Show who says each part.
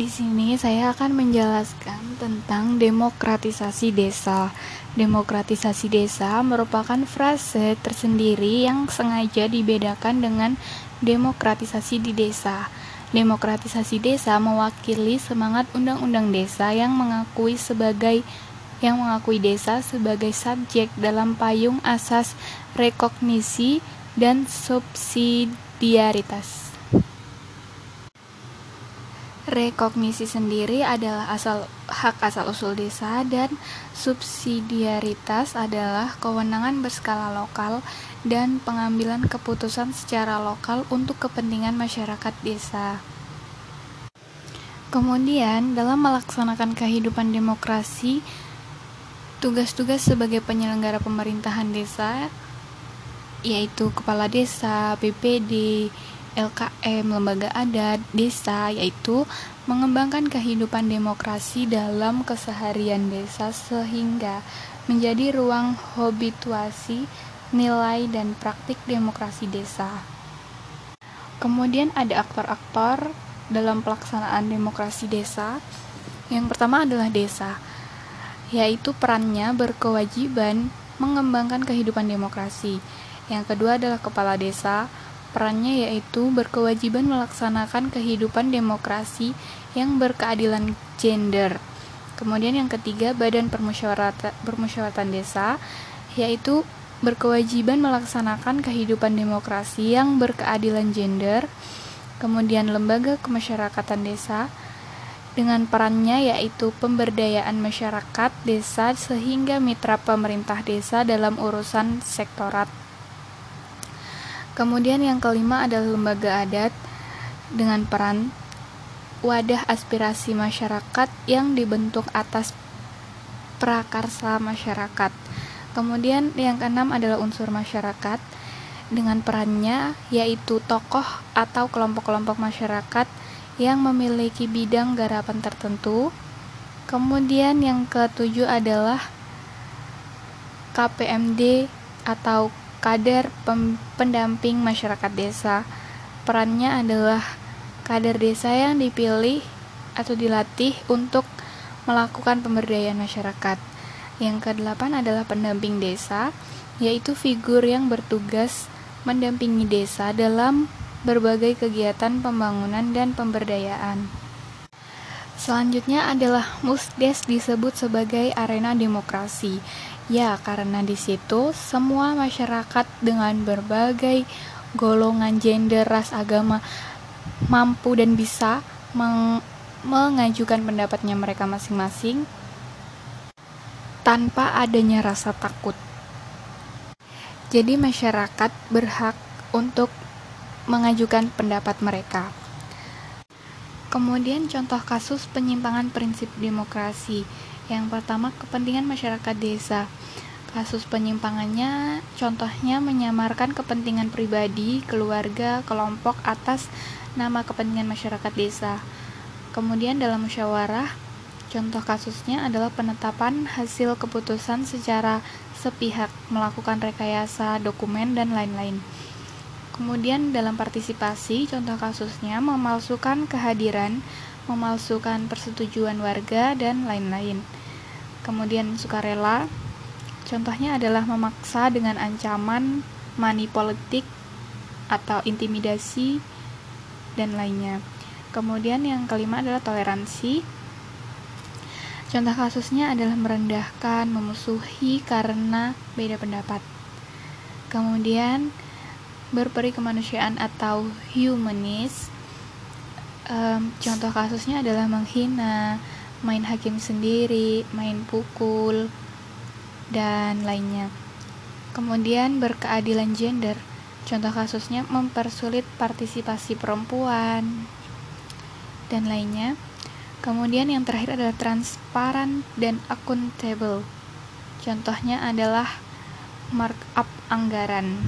Speaker 1: Di sini saya akan menjelaskan tentang demokratisasi desa. Demokratisasi desa merupakan frase tersendiri yang sengaja dibedakan dengan demokratisasi di desa. Demokratisasi desa mewakili semangat undang-undang desa yang mengakui sebagai yang mengakui desa sebagai subjek dalam payung asas rekognisi dan subsidiaritas. Rekognisi sendiri adalah asal hak asal-usul desa dan subsidiaritas adalah kewenangan berskala lokal dan pengambilan keputusan secara lokal untuk kepentingan masyarakat desa. Kemudian, dalam melaksanakan kehidupan demokrasi, tugas-tugas sebagai penyelenggara pemerintahan desa yaitu kepala desa, BPD, LKM lembaga adat desa yaitu mengembangkan kehidupan demokrasi dalam keseharian desa sehingga menjadi ruang habituasi nilai dan praktik demokrasi desa. Kemudian ada aktor-aktor dalam pelaksanaan demokrasi desa. Yang pertama adalah desa, yaitu perannya berkewajiban mengembangkan kehidupan demokrasi. Yang kedua adalah kepala desa, Perannya yaitu berkewajiban melaksanakan kehidupan demokrasi yang berkeadilan gender. Kemudian yang ketiga, Badan Permusyawaratan, Desa yaitu berkewajiban melaksanakan kehidupan demokrasi yang berkeadilan gender. Kemudian lembaga kemasyarakatan desa dengan perannya yaitu pemberdayaan masyarakat desa sehingga mitra pemerintah desa dalam urusan sektorat Kemudian yang kelima adalah lembaga adat dengan peran wadah aspirasi masyarakat yang dibentuk atas prakarsa masyarakat. Kemudian yang keenam adalah unsur masyarakat dengan perannya yaitu tokoh atau kelompok-kelompok masyarakat yang memiliki bidang garapan tertentu. Kemudian yang ketujuh adalah KPMD atau kader pendamping masyarakat desa. Perannya adalah kader desa yang dipilih atau dilatih untuk melakukan pemberdayaan masyarakat. Yang kedelapan adalah pendamping desa, yaitu figur yang bertugas mendampingi desa dalam berbagai kegiatan pembangunan dan pemberdayaan. Selanjutnya adalah Musdes disebut sebagai arena demokrasi, Ya, karena di situ semua masyarakat dengan berbagai golongan gender, ras, agama mampu dan bisa meng mengajukan pendapatnya mereka masing-masing tanpa adanya rasa takut. Jadi masyarakat berhak untuk mengajukan pendapat mereka. Kemudian contoh kasus penyimpangan prinsip demokrasi yang pertama, kepentingan masyarakat desa. Kasus penyimpangannya contohnya menyamarkan kepentingan pribadi, keluarga, kelompok atas nama kepentingan masyarakat desa. Kemudian dalam musyawarah, contoh kasusnya adalah penetapan hasil keputusan secara sepihak, melakukan rekayasa dokumen dan lain-lain. Kemudian dalam partisipasi, contoh kasusnya memalsukan kehadiran, memalsukan persetujuan warga dan lain-lain kemudian sukarela. Contohnya adalah memaksa dengan ancaman, money politik, atau intimidasi, dan lainnya. Kemudian yang kelima adalah toleransi. Contoh kasusnya adalah merendahkan, memusuhi karena beda pendapat. Kemudian berperi kemanusiaan atau humanis. Um, contoh kasusnya adalah menghina, main hakim sendiri, main pukul, dan lainnya. Kemudian berkeadilan gender, contoh kasusnya mempersulit partisipasi perempuan, dan lainnya. Kemudian yang terakhir adalah transparan dan accountable. Contohnya adalah markup anggaran.